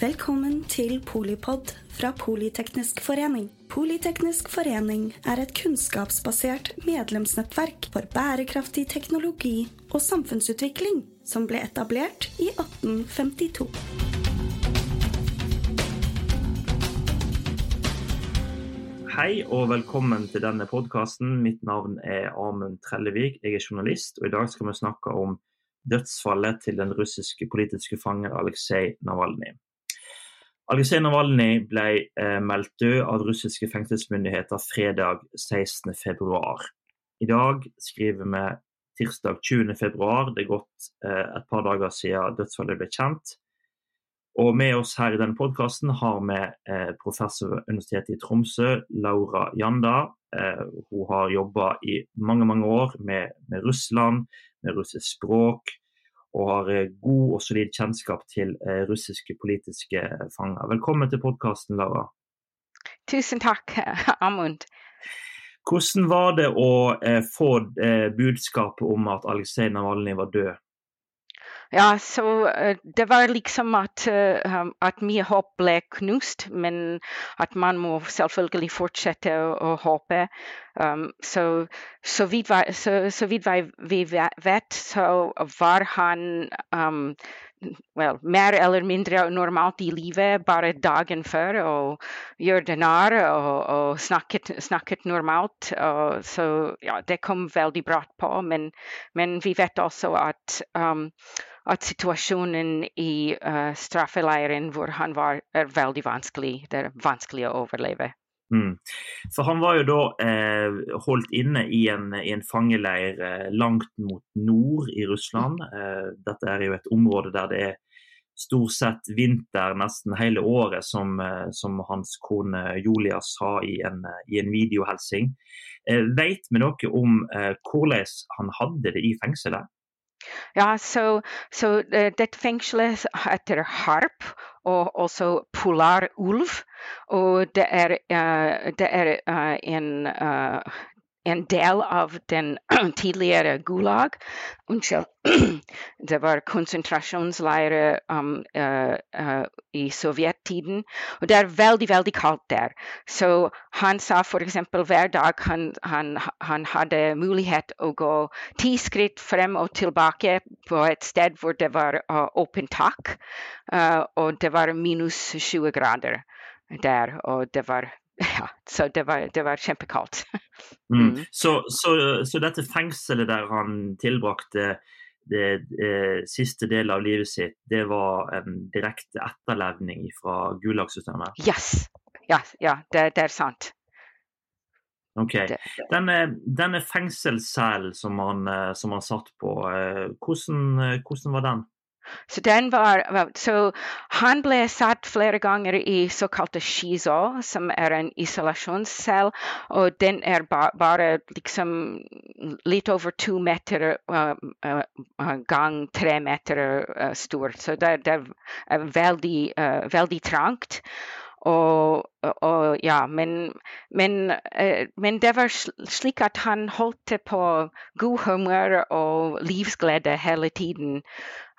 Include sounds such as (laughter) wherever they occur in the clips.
Velkommen til Polipod fra Politeknisk forening. Politeknisk forening er et kunnskapsbasert medlemsnettverk for bærekraftig teknologi og samfunnsutvikling som ble etablert i 1852. Hei og velkommen til denne podkasten. Mitt navn er Amund Trellevik, jeg er journalist. og I dag skal vi snakke om dødsfallet til den russiske politiske fangen Aleksej Navalnyj. Aleksej Navalnyj ble eh, meldt død av russiske fengselsmyndigheter fredag 16.2. I dag skriver vi tirsdag 20.2. Det er gått eh, et par dager siden dødsfallet ble kjent. Og med oss her i denne podkasten har vi eh, professor ved Universitetet i Tromsø, Laura Janda. Hun har jobba i mange mange år med, med, Russland, med russisk språk, og har eh, god og solid kjennskap til eh, russiske politiske fanger. Velkommen til podkasten, Laura. Tusen takk, (laughs) Amund. Hvordan var det å eh, få eh, budskapet om at Aleksej Navalnyj var død? Ja, så uh, det var liksom at, uh, at mye håp ble knust, men at man må selvfølgelig fortsette å, håpe. Um, så, så, vidt, så, så vidt vi vet, så var han um, well, mer eller mindre normalt i livet bare dagen før og gjorde narr og, og snakket, snakket, normalt. Og, så ja, det kom veldig brått på, men, men, vi vet også at um, at situasjonen i uh, straffeleiren hvor han var, er veldig vanskelig. Det er vanskelig å overleve. Mm. For han var jo da eh, holdt inne i en, i en fangeleir eh, langt mot nord i Russland. Eh, dette er jo et område der det er stort sett vinter nesten hele året, som, eh, som hans kone Julia sa i en, i en videohelsing. Eh, vet vi noe om eh, hvordan han hadde det i fengselet? Ja, så, så uh, dette fengselet heter Harp, og også Polar Ulv. Og det er, uh, det er uh, en en del av den (clears throat) tidligere Gulag. Unnskyld. (clears throat) Det var konsentrasjonsleirer um, uh, uh, i sovjettiden. Og det er veldig, veldig kaldt der. Så han sa f.eks. hver dag han, han, han, hadde mulighet å gå ti skritt frem og tilbake på et sted hvor det var uh, åpent tak, og det var minus 20 grader der. Og det var (laughs) ja, så det var, det var kjempekaldt. (laughs) Mm. mm. Så, så, så, dette fengselet der han tilbrakte det, det, siste del av livet sitt, det var en direkte etterlevning fra Gulag-systemet? Yes. Ja, ja det, det, er sant. Ok. Denne, denne fengselscellen som han, eh, som han satt på, eh, hvordan, eh, hvordan var den? Så, den var, så han ble satt flere ganger i såkalte shizo, som er en isolasjonscell. Og den er ba, bare liksom litt over to meter uh, uh, gang tre meter uh, stor. Så det, det er veldig, veldig trangt. Og, og, ja, men, men, men, det var slik at han holdt på god humør og livsglede hele tiden.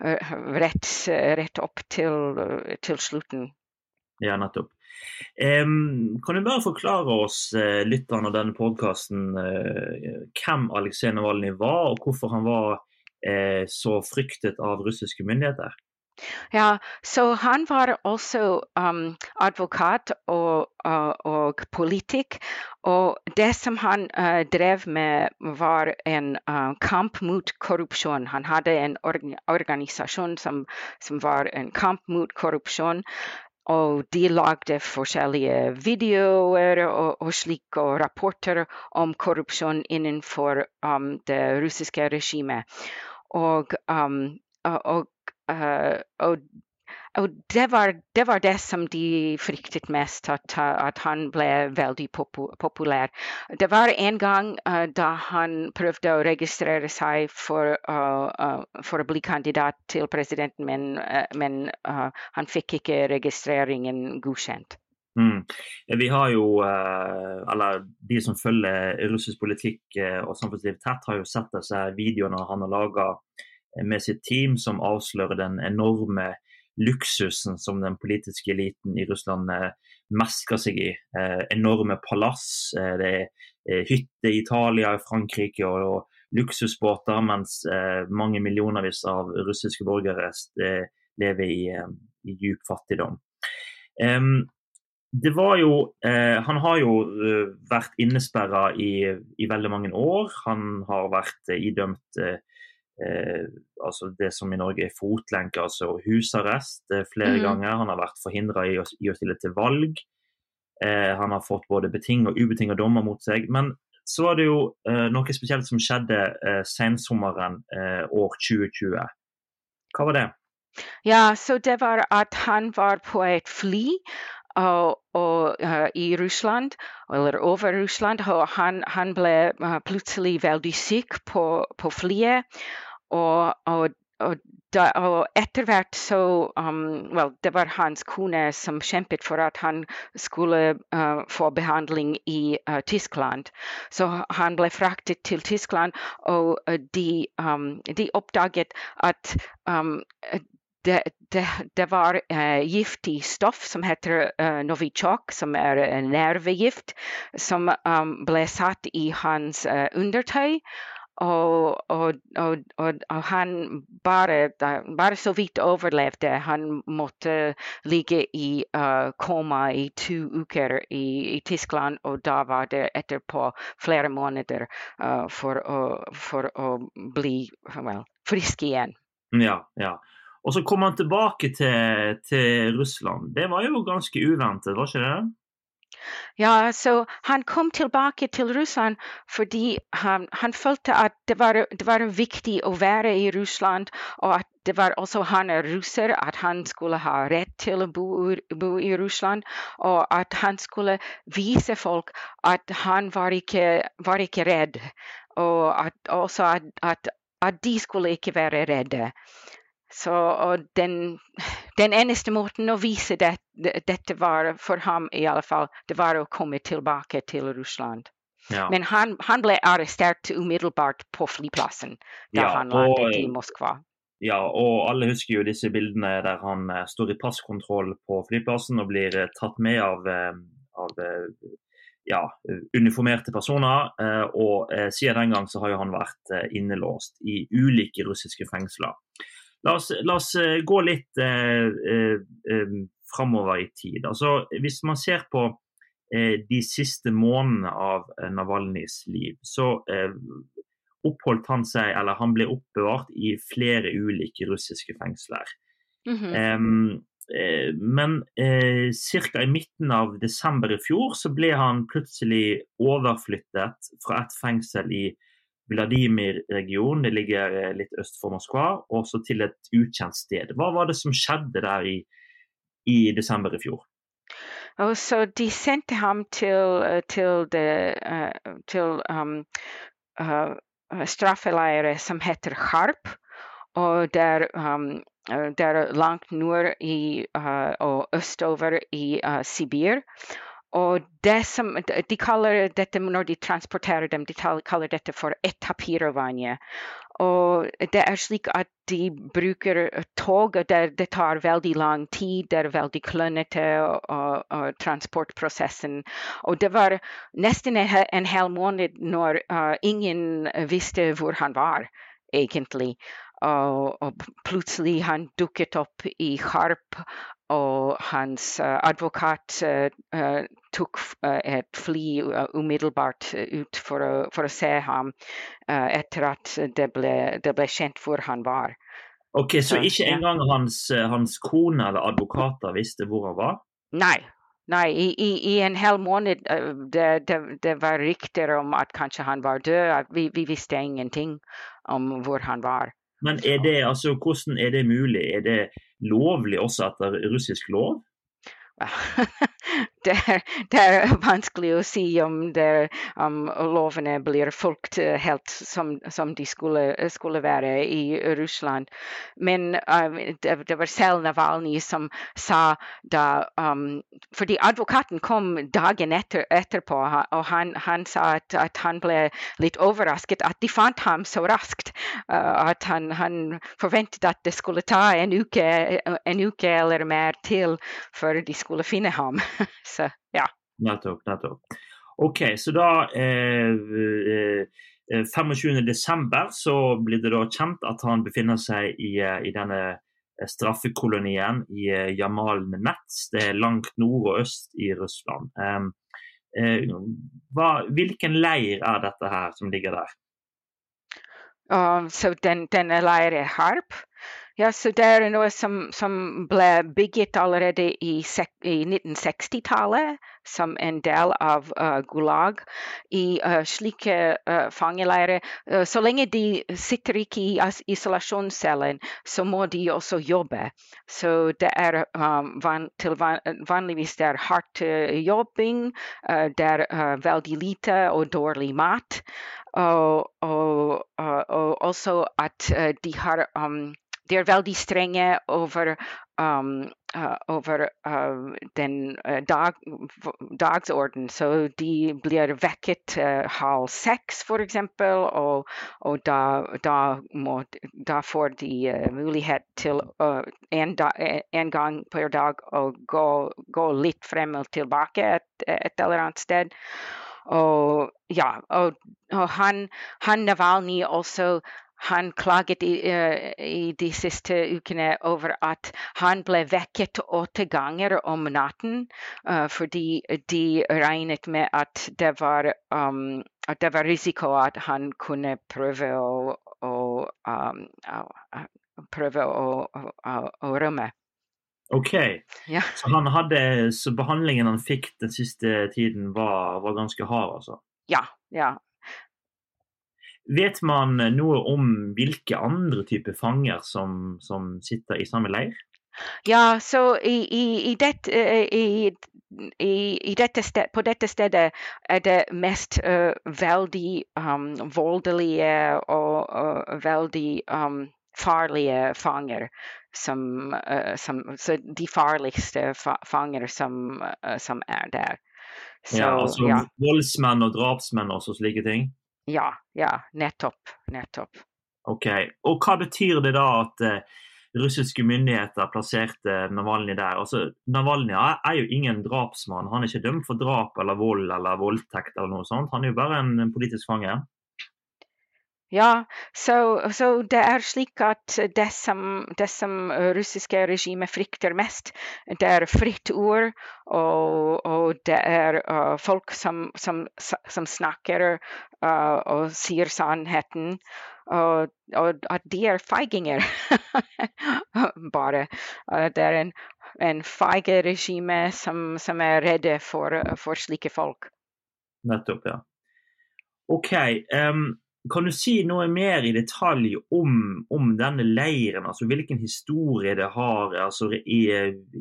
Rett, rett opp til, til, slutten. Ja, nettopp. Um, kan du bare forklare oss, lytterne av denne podkasten, hvem Aleksej Navalnyj var, og hvorfor han var så fryktet av russiske myndigheter? Ja, så han var også um, advokat og, uh, og politikk. Og det som han uh, drev med, var en uh, kamp mot korrupsjon. Han hadde en organ organisasjon som, som, var en kamp mot korrupsjon. Og de lagde forskjellige videoer og, og slik, og rapporter om korrupsjon innenfor um, det russiske regimet. Og, um, og og, og det, var, det, var, det som de fryktet mest, at, at han ble veldig populær. Det var en gang uh, da han prøvde å registrere seg for, uh, for å bli kandidat til presidenten, men, men han fikk ikke registreringen godkjent. Mm. Vi har jo, eller De som følger russisk politikk og samfunnsliv tett, har jo sett disse videoene han har laga med sitt team som avslører den enorme luksusen som den politiske eliten i Russland eh, mesker seg i. Eh, enorme palass, eh, det er hytter i Italia, Frankrike og, og luksusbåter, mens mange millionervis av russiske borgere lever i, i djup fattigdom. det var jo, han har jo vært innesperra i, i, veldig mange år. Han har vært idømt eh, altså det som i Norge er fotlenke, altså husarrest, eh, flere mm. ganger. Han har vært forhindra i, i, å stille til valg. Eh, han har fått både beting og ubetinga dommer mot seg. Men så var det jo eh, noe spesielt som skjedde eh, sensommeren eh, år 2020. Hva var det? Ja, så det var at han var på et fly og, og, uh, i Russland, eller over Russland. Og han, han ble uh, plutselig veldig syk på, på flyet. Og, og, og, da, og etter hvert så um, well, Det var hans kone som kjempet for at han skulle uh, få behandling i Tyskland. Så han ble fraktet til Tyskland, og de, um, de, oppdaget at um, det, det, det, var uh, giftig stoff som heter uh, Novichok, som er uh, nervegift, som um, ble satt i hans uh, undertøy. Og, og, og, og, han bare, bare så vidt overlevde. Han måtte ligge i koma i to uker i, i, Tyskland, og da var det etterpå flere måneder for, å, for, å, bli well, frisk igjen. Ja, ja. Og så kom han tilbake til, til Russland. Det var jo ganske uventet, var ikke det? Ja, så han kom tilbake til Russland fordi han, han følte at det var, det var, viktig å være i Russland, og at det var også han er russer, at han skulle ha rett til å bo, bo i Russland, og at han skulle vise folk at han var ikke, var ikke redd, og at, også at, at, at de skulle ikke være redde. Så, den, den, eneste måten å vise det, dette var for ham i alle fall, det var å komme tilbake til Russland. Ja. Men han, han, ble arrestert umiddelbart på flyplassen da ja, han landet i Moskva. Ja, og alle husker jo disse bildene der han uh, står i passkontroll på flyplassen og blir uh, tatt med av, uh, av ja, uniformerte personer. og siden den gang så har jo han vært innelåst i ulike russiske fengsler. La oss, la oss eh, gå litt eh, eh, eh, framover i tid. Altså, hvis man ser på eh, de siste månedene av eh, Navalnyjs liv, så eh, oppholdt han seg, eller han ble oppbevart i flere ulike russiske fengsler. Mm -hmm. men eh, ca. i midten av desember i fjor så ble han plutselig overflyttet fra et fengsel i Vladimir-regionen, det ligger eh, litt øst for Moskva, og så til et ukjent sted. Hva var det som skjedde der i, i desember i fjor? Oh, so De sendte ham til, eh, til, det, uh, til um, uh, straffeleirer som heter Harp. Og der, um, der langt nord i, uh, og østover i Sibir. Og det som, de kaller dette når de transporterer dem, de kaller dette for etapirovanje. Og det er slik at de bruker tog, der det, tar veldig lang tid. Det er veldig klønete, og, og, transportprosessen. Og det var nesten en hel måned når uh, ingen visste hvor han var, egentlig. Og, og, plutselig han dukket opp i Harp, og hans uh, advokat uh, tok et fly umiddelbart ut for å, for å se ham etter at det ble, det ble, kjent hvor han var. Ok, Så ikke engang hans, hans kone eller advokater visste hvor han var? Nei, Nei, i, i, i, en hel måned det, det, det, var rykter om at kanskje han var død. Vi, vi visste ingenting om hvor han var. Men er det, altså, hvordan er det mulig? Er det lovlig også etter russisk lov? (laughs) det, er, det, er, vanskelig å si om, det, om lovene blir fulgt helt som, som de skulle, skulle, være i Russland. Men um, det, det, var selv Navalny som sa da um, Fordi advokaten kom dagen etter, etterpå, og han, han sa at, at, han ble litt overrasket at de fant ham så raskt. Uh, at han, han forventet at det skulle ta en uke, en uke eller mer til før de skulle finne ham. (laughs) så ja. Nettopp, nettopp. OK, så da eh, 25.12. Eh, så blir det da kjent at han befinner seg i, eh, i denne eh, straffekolonien i Jamal Nets. Det er langt nord og øst i Russland. Eh, hva, hvilken leir er dette her som ligger der? Um, så den, denne leiren er Harp. Ja, så det er noe som, som ble bygget allerede i, i 1960-tallet som en del av uh, Gulag. I uh, slike uh, fangeleirer Så lenge de sitter ikke i isolasjonscellen, så må de også jobbe. Så det er um, van, van, vanligvis det er hardt jobbing, det er veldig lite og dårlig mat. Og, og, og også at de har um, er veldig strenge over, um, uh, over uh, den uh, dag, dagsorden. Så de blir vekket uh, halv seks, f.eks., og, og da, da, må, da, får de mulighet til en, da, en, gang per dag å gå, gå, litt frem og tilbake et, et eller annet sted. Og ja, og, og han, han Navalny også han klaget i, uh, i, de siste ukene over at han ble vekket åtte ganger om natten uh, fordi de regnet med at det var, um, at det var risiko at han kunne prøve å, å, um, prøve å, å rømme. OK. Ja. Så, hadde, så, behandlingen han fikk den siste tiden, var, var ganske hard, altså? Ja. ja. Vet man noe om hvilke andre typer fanger som, som sitter i samme leir? Ja, så i, i, i, det, i, i dette sted, på dette stedet er det mest uh, veldig um, voldelige og uh, veldig um, farlige fanger. Som, uh, som, så de farligste fa fanger som, som, er der. Så, ja, altså ja. voldsmenn og drapsmenn og slike ting? Ja, ja, nettopp. Nettopp. Ok, Og hva betyr det da at uh, russiske myndigheter plasserte Navalny der? Altså, Navalny er jo ingen drapsmann. Han er ikke dømt for drap eller vold eller voldtekt eller noe sånt. Han er jo bare en, en politisk fange. Ja, så, så, det er slik at det som, det som russiske regimet frykter mest, det er fritt ord, og, og det er uh, folk som, som, som snakker uh, og sier sannheten. Og, og, at de er feiginger, (laughs) bare. Det er en, en feige regime som, som, er redde for, for slike folk. Nettopp, ja. OK. Um kan du si noe mer i detalj om, om denne leiren? altså Hvilken historie det har altså, i,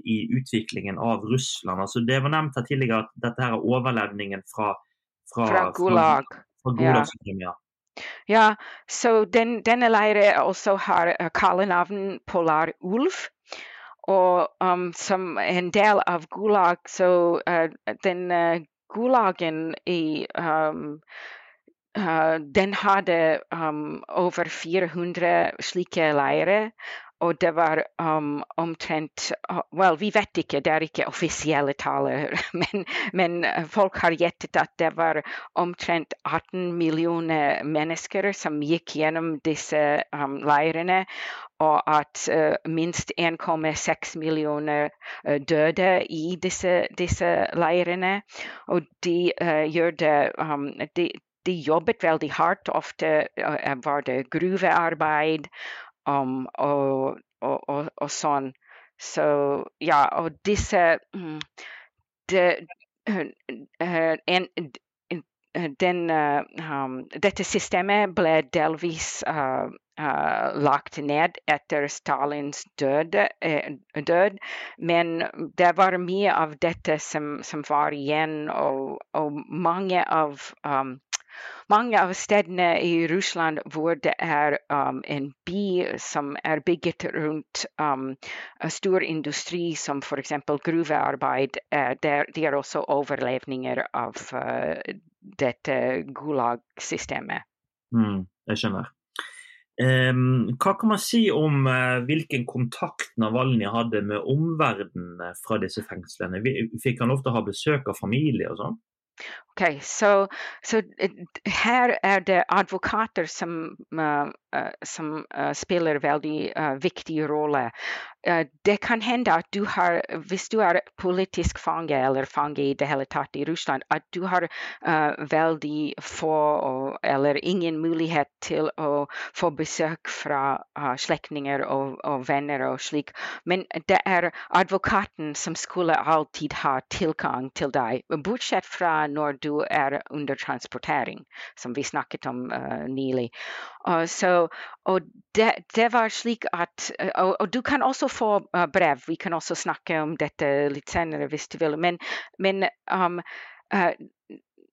i, utviklingen av Russland? altså Det var nevnt her tidligere at dette her er overlevningen fra, fra, fra Gulag. Fra, Gulag ja. ja. så den, denne leiren også har uh, kallenavn Polar Ulv. Og um, som en del av Gulag, så uh, den uh, Gulagen i um, den hadde um, over 400 slike leirer. Og det var um, omtrent uh, Vel, vi vet ikke, det er ikke offisielle taler, (laughs) men, men uh, folk har gjettet at det var omtrent 18 millioner mennesker som gikk gjennom disse um, leirene. Og at uh, minst 1,6 millioner uh, døde i disse, disse leirene. Og de gjør det de, de jobbet veldig hardt. Ofte var det gruvearbeid um, og, og, og, og, sånn. Så ja, og disse de, uh, en, den, um, dette systemet ble delvis uh, uh, lagt ned etter Stalins død, uh, død, Men det var mye av dette som, som var igjen, og mange av um, mange av stedene i Russland hvor det er um, en by som er bygget rundt um, stor industri, som f.eks. gruvearbeid, uh, de er også overlevninger av uh, dette Gulag-systemet. Mm, jeg skjønner. Um, hva kan man si om uh, hvilken kontakt Navalny hadde med omverdenen fra disse fengslene? Fikk han ofte ha besøk av familie og sånn? Okay, so so her er det advokater som, uh, uh, som uh, spiller veldig viktig rolle. det kan hende at du har, hvis du er politisk fange eller fange i det hele tatt i Russland, at du har veldig få eller ingen mulighet til å få besøk fra slektninger og, og, venner og slik. Men det er advokaten som skulle alltid ha tilgang til deg, bortsett fra når du er under transportering, som vi snakket om nylig. Uh, og det, det, var slik at uh, og, og, du kan også få brev. Vi kan også snakke om dette litt senere hvis du vil. Men, men um,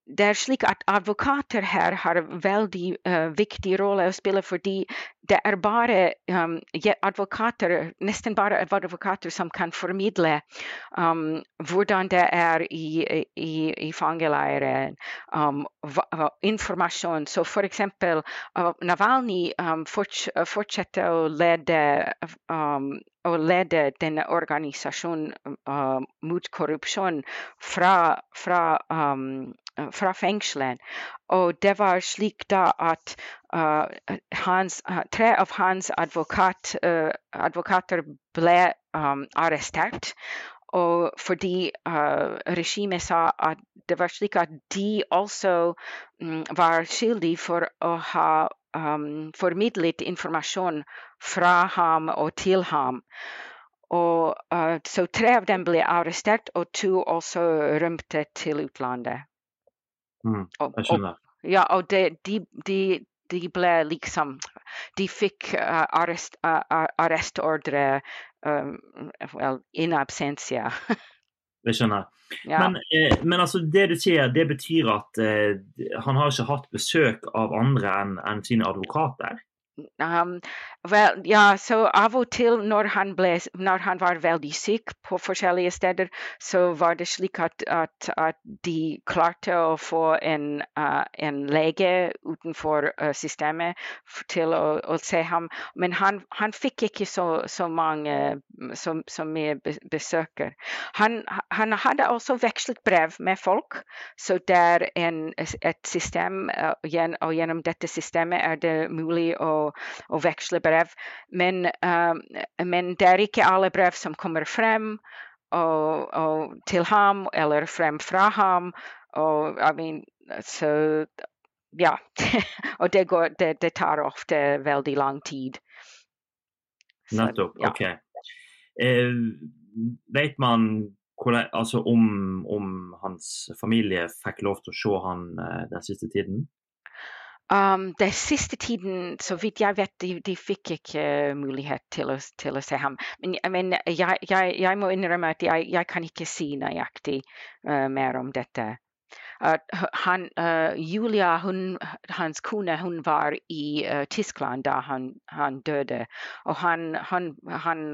det er slik at advokater her har en veldig uh, viktig rolle å spille, fordi det er bare um, advokater, nesten bare advokater som kan formidle um, hvordan det er i, i, i fangeleiren. Um, informasjon. Så f.eks. Uh, Navalny um, fortsetter å lede um, å lede denne organisasjonen uh, mot korrupsjon fra, fra um, fra fengselen. Og det var slik da at uh, hans, uh, tre av hans advokat, uh, advokater ble um, arrestert. Og fordi regimet sa at det var slik at de også um, var skyldige for å ha um, formidlet informasjon fra ham og til ham. Og, uh, så tre av dem ble arrestert, og to også rømte til utlandet. Mm, jeg skjønner. Og, ja, og de, de, de, de, ble liksom De fikk uh, arrest, uh, arrestordre um, well, in absentia. (laughs) Det skjønner jeg. Ja. Men, eh, men, altså, det du sier, det betyr at eh, han har ikke hatt besøk av andre enn en sine advokater? Um, vel, ja, så av og til når han, ble, når han, var veldig syk på forskjellige steder, så var det slik at, at, at de klarte å få en, uh, en lege utenfor uh, systemet til å, å, se ham. Men han, han fikk ikke så, så mange så, så mye besøker. Han, han, hadde også vekslet brev med folk, så det er et system, uh, og gjennom dette systemet er det mulig å å, veksle brev. Men, uh, men, det er ikke alle brev som kommer frem og, og til ham eller frem fra ham. Og, I mean, så ja. (laughs) og det, går, det, det, tar ofte veldig lang tid. Nettopp. Ja. OK. Eh, vet man hvordan, altså om, om, hans familie fikk lov til å se han eh, den siste tiden? Um, den siste tiden, så vidt jeg vet, de, de fikk ikke mulighet til å, til å, se ham. Men, men jeg, jeg, jeg, må innrømme at jeg, jeg kan ikke si nøyaktig uh, mer om dette. Han, uh, Julia, hun, hans kone, hun var i uh, Tyskland da han, han, døde. Og han, han, han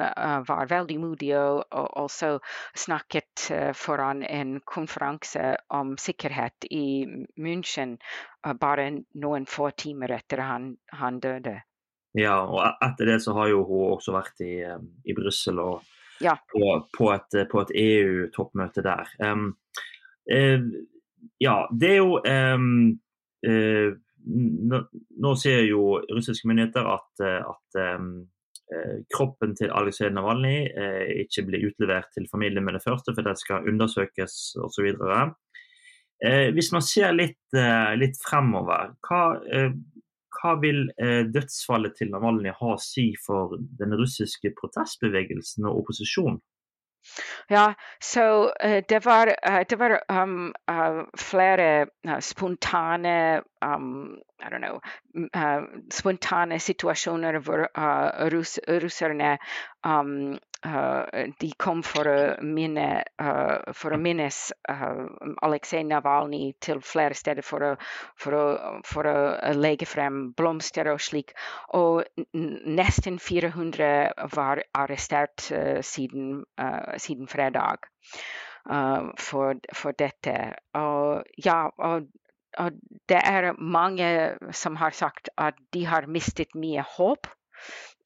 var veldig modig og, og også snakket foran en konferanse om sikkerhet i München bare noen få timer etter han, han døde. Ja, og e-, etter det så har jo hun også vært i, i Brussel og ja. på, på, et, et EU-toppmøte der. Um, eh, ja, det er jo uh, Nå ser jo russiske myndigheter at, eh, at um, kroppen til Aleksej Navalnyj uh, ikke blir utlevert til familien med det første, for det skal undersøkes osv. Eh, hvis man ser litt, litt fremover, hva, hva vil dødsfallet til Navalnyj ha å si for den russiske protestbevegelsen og opposisjonen? Ja, så uh, det var, uh, det var um, uh, flere spontane um, I don't know, spontane situasjoner hvor russ, russerne um, de kom for å, minne, for å minnes Aleksej Navalnyj til flere steder for å, for, for å, legge frem blomster og slik. Og nesten 400 var arrestert siden, siden fredag. For, for, dette. Og, ja, og og det er mange som har sagt at de har mistet mye håp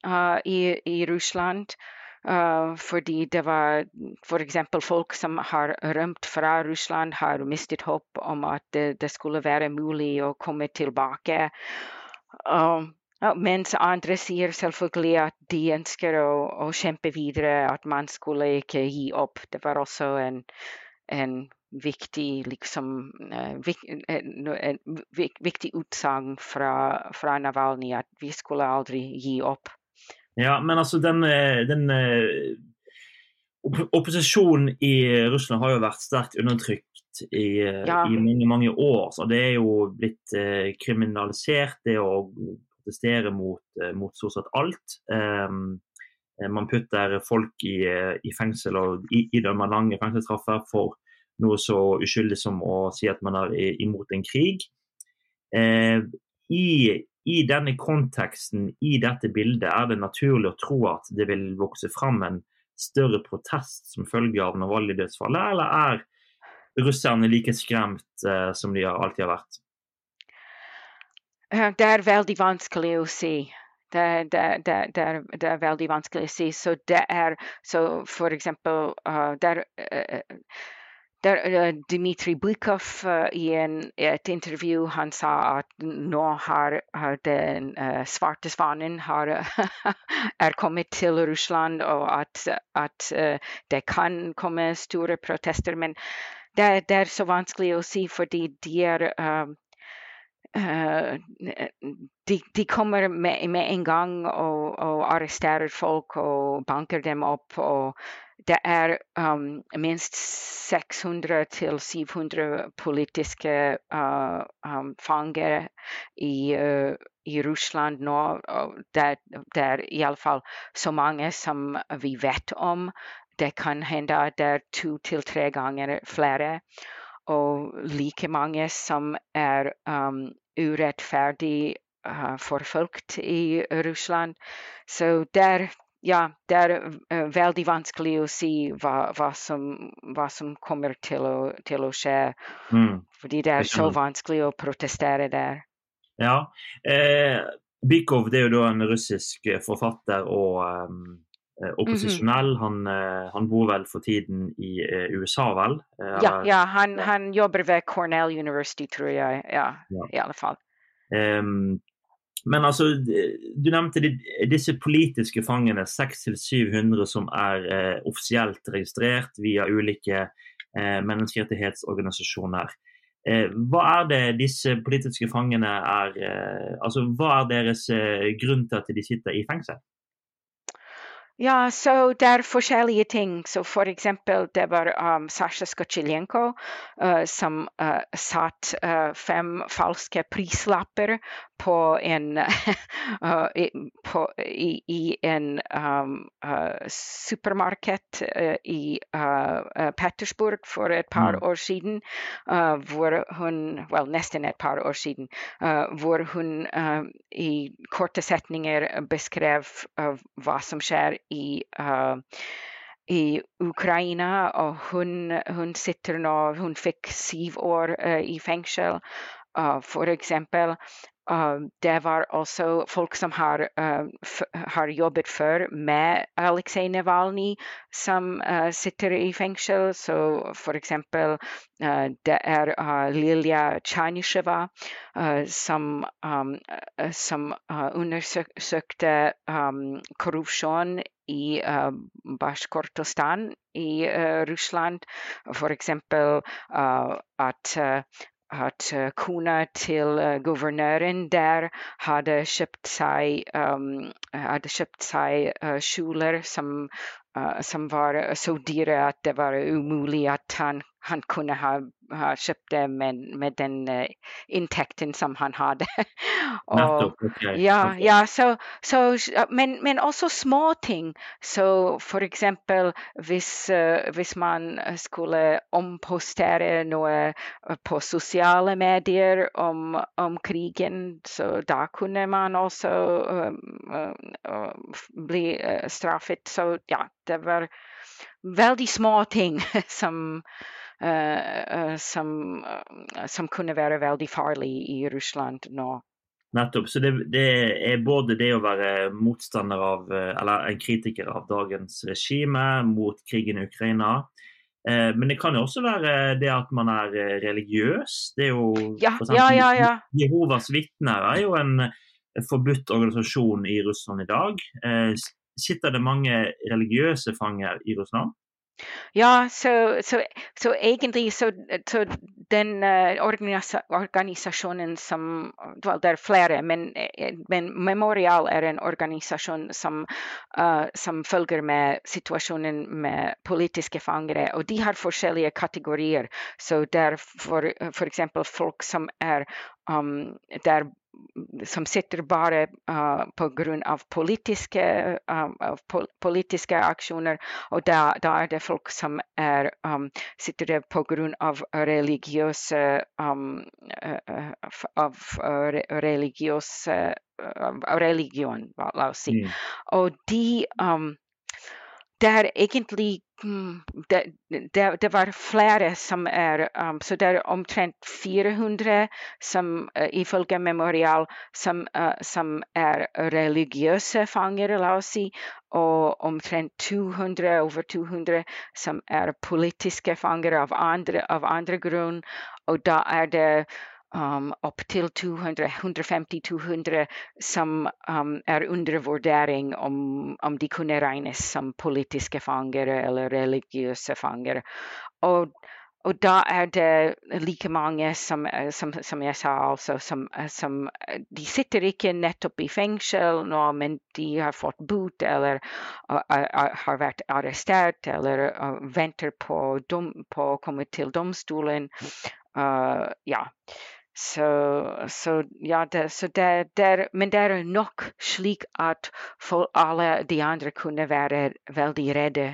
uh, i, i, Russland. Uh, fordi det var f.eks. folk som har rømt fra Russland, har mistet håp om at det, det skulle være mulig å komme tilbake. Uh, mens andre sier selvfølgelig at de ønsker å, å, kjempe videre, at man skulle ikke gi opp. Det var også en, en viktig liksom, vik, viktig utsagn fra, fra Navalny at vi skulle aldri gi opp. Ja, men altså den, eh, den eh, Opposisjonen i Russland har jo vært sterkt undertrykt i, eh, ja. i mange, mange år. Så det er jo blitt eh, kriminalisert, det å protestere mot, mot stort sett alt. Um, man putter folk i, i fengsel og idømmer lange fengselsstraffer for noe så uskyldig som å si at man er imot en krig. Eh, i i denne konteksten, i dette bildet, er det naturlig å tro at det vil vokse fram en større protest som følge av Navalnyj-dødsfallet, eller er russerne like skremt eh, som de alltid har vært? Eh, det er veldig vanskelig å si. Det, det, det, det, er, veldig vanskelig å si. Så det er så for eksempel uh, der, uh, der, uh, Dmitrij Bykov i en, et intervju han sa at nå har den svarte svanen har, (laughs) er kommet til Russland, og at, at det kan komme store protester. Men det, er så vanskelig å si, fordi de er de, de, kommer med, med en gang og, og, arresterer folk og banker dem opp. og det er um, minst 600 til 700 politiske uh, um, fanger i, uh, i, Russland nå. Det, det er iallfall så mange som vi vet om. Det kan hende at det er to til tre ganger flere. Og like mange som er um, urettferdig uh, forfulgt i Russland. Så der ja, det er uh, veldig vanskelig å si hva, hva, som, hva som, kommer til å, til å skje. Mm. Fordi det er så vanskelig å protestere der. Ja. Eh, Bykov det er jo da en russisk forfatter og um, opposisjonell. Mm -hmm. han, han, bor vel for tiden i uh, USA, vel? ja, ja han, han, jobber ved Cornell University, tror jeg. Ja, ja. i alle fall. Um, men altså, du nevnte de, disse politiske fangene, 600-700 som er eh, offisielt registrert via ulike eh, menneskerettighetsorganisasjoner. Eh, hva er det disse politiske fangene er eh, altså Hva er deres eh, grunn til at de sitter i fengsel? Ja, så det er forskjellige ting. Så for eksempel det var um, Sasha Skochilenko uh, som uh, satt uh, fem falske prislapper på en, (laughs) i, på, i, i, en um, supermarked i Petersburg for et par mm. år siden, hvor hun Vel, nesten et par år siden, hvor hun i korte setninger beskrev hva som skjer i i Ukraina, og hun, hun, sitter nå Hun fikk syv år uh, i fengsel. Uh, for eksempel Uh, det var også folk som har, uh, har jobbet før med Aleksej Navalnyj, som uh, sitter i fengsel. Så f.eks. Uh, det er Lilja Chanisheva som, um, som undersøkte um, korrupsjon i uh, Bashkortostan i uh, Russland. F.eks. Uh, at at uh, kona til guvernøren der hadde kjøpt seg, um, hadde kjøpt seg kjoler som som var så dyre at det var umulig at han, han kunne ha, ha kjøpt det med, med den uh, inntekten som han hadde. (laughs) og, okay. Ja, ja så, så, men, men, også små ting. Så eksempel hvis, uh, hvis man skulle ompostere noe på sosiale medier om, om krigen, så da kunne man også bli straffet. Så ja, det var veldig små ting (laughs) som, uh, som, uh, som kunne være veldig farlig i Russland nå. Nettopp. Så det, det, er både det å være motstander av, eller en kritiker av dagens regime mot krigen i Ukraina. Eh, men det kan jo også være det at man er religiøs. Det er jo ja, ja, ja, ja. Jehovas vitner er jo en forbudt organisasjon i Russland i dag. Eh, sitter det mange religiøse fanger i Russland? Ja, så, så, så egentlig så, så den uh, organisa organisasjonen som well, Det er flere, men, eh, men, Memorial er en organisasjon som, uh, som følger med situasjonen med politiske fangere. Og de har forskjellige kategorier. Så det er for eksempel folk som er um, der som sitter bare uh, pga. Politiske, uh, politiske aksjoner. Og da, da, er det folk som er, um, sitter pga. religiøse um, uh, av religiøse av religion, la oss si. Mm. Og de um, det er egentlig det, det, var flere som er um, Så det er omtrent 400 som uh, ifølge Memorial som, uh, som, er religiøse fanger, la oss si, og omtrent 200, over 200 som er politiske fanger av andre, av andre grunn. Og da er det um, opptil 150-200 som um, er under vurdering om, om, de kunne regnes som politiske fanger eller religiøse fanger. Og, og da er det like mange som, som, som jeg sa, altså, som, som, De sitter ikke nettopp i fengsel nå, men de har fått bot eller uh, uh, har vært arrestert eller uh, venter på, dom, på å komme til domstolen. ja. Så, så ja, det, så det, det, men det er nok slik at alle de andre kunne være veldig redde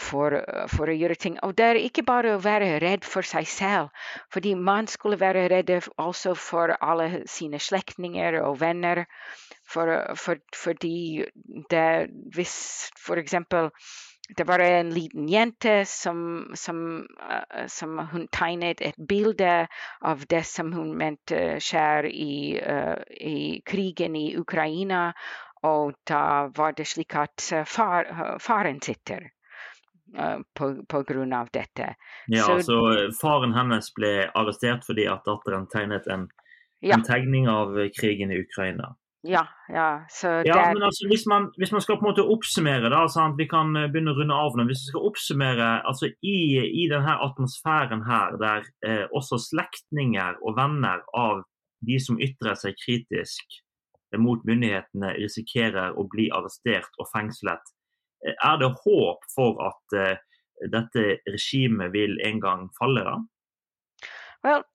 for, for, å gjøre ting. Og det er ikke bare å være redd for seg selv, fordi man skulle være redd også for alle sine slektninger og venner. For, for, fordi det, hvis for eksempel det var en liten jente som, som, uh, som, hun tegnet et bilde av det som hun mente skjer i, uh, i krigen i Ukraina. Og da var det slik at far, faren sitter. Uh, på, på, grunn av dette. Ja, så, så, faren hennes ble arrestert fordi at datteren tegnet en, ja. en tegning av krigen i Ukraina. Ja, ja. Så ja, men altså, hvis man, hvis man, skal på en måte oppsummere, da, sant? vi kan eh, begynne å runde av nå. Hvis vi skal oppsummere altså i, i denne atmosfæren her, der eh, også slektninger og venner av de som ytrer seg kritisk eh, mot myndighetene, risikerer å bli arrestert og fengslet, eh, er det håp for at eh, dette regimet vil en gang falle? da? Well,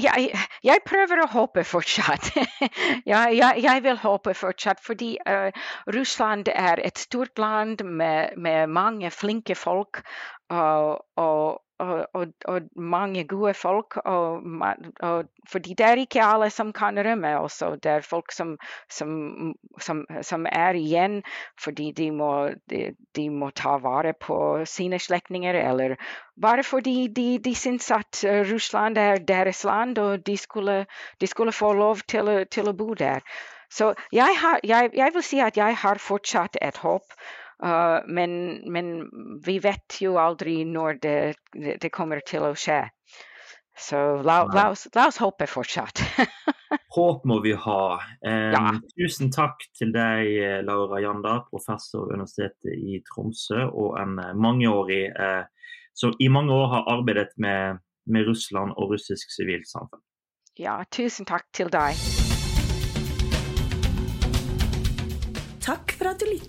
jeg, jeg, prøver å håpe fortsatt. (laughs) ja, jeg, jeg, vil håpe fortsatt, fordi uh, Russland er et stort land med, med mange flinke folk. Og, og, og, og, mange gode folk. Og, fordi det er ikke alle som kan rømme også. Det er folk som, som, som, som er igjen fordi de må, de, de må, ta vare på sine slektninger, eller bare fordi de, de syns at Russland er deres land, og de skulle, de skulle få lov til, til, å bo der. Så jeg, har, jeg, jeg vil si at jeg har fortsatt et håp. Uh, men, men, vi vet jo aldri når det, det kommer til å skje. Så la, la, oss, la oss, håpe fortsatt. (laughs) Håp må vi ha. Um, ja. Tusen takk til deg, Laura Janda, professor ved Universitetet i Tromsø, og en mangeårig uh, som i mange år har arbeidet med, med Russland og russisk sivilt samfunn. Ja, tusen takk til deg.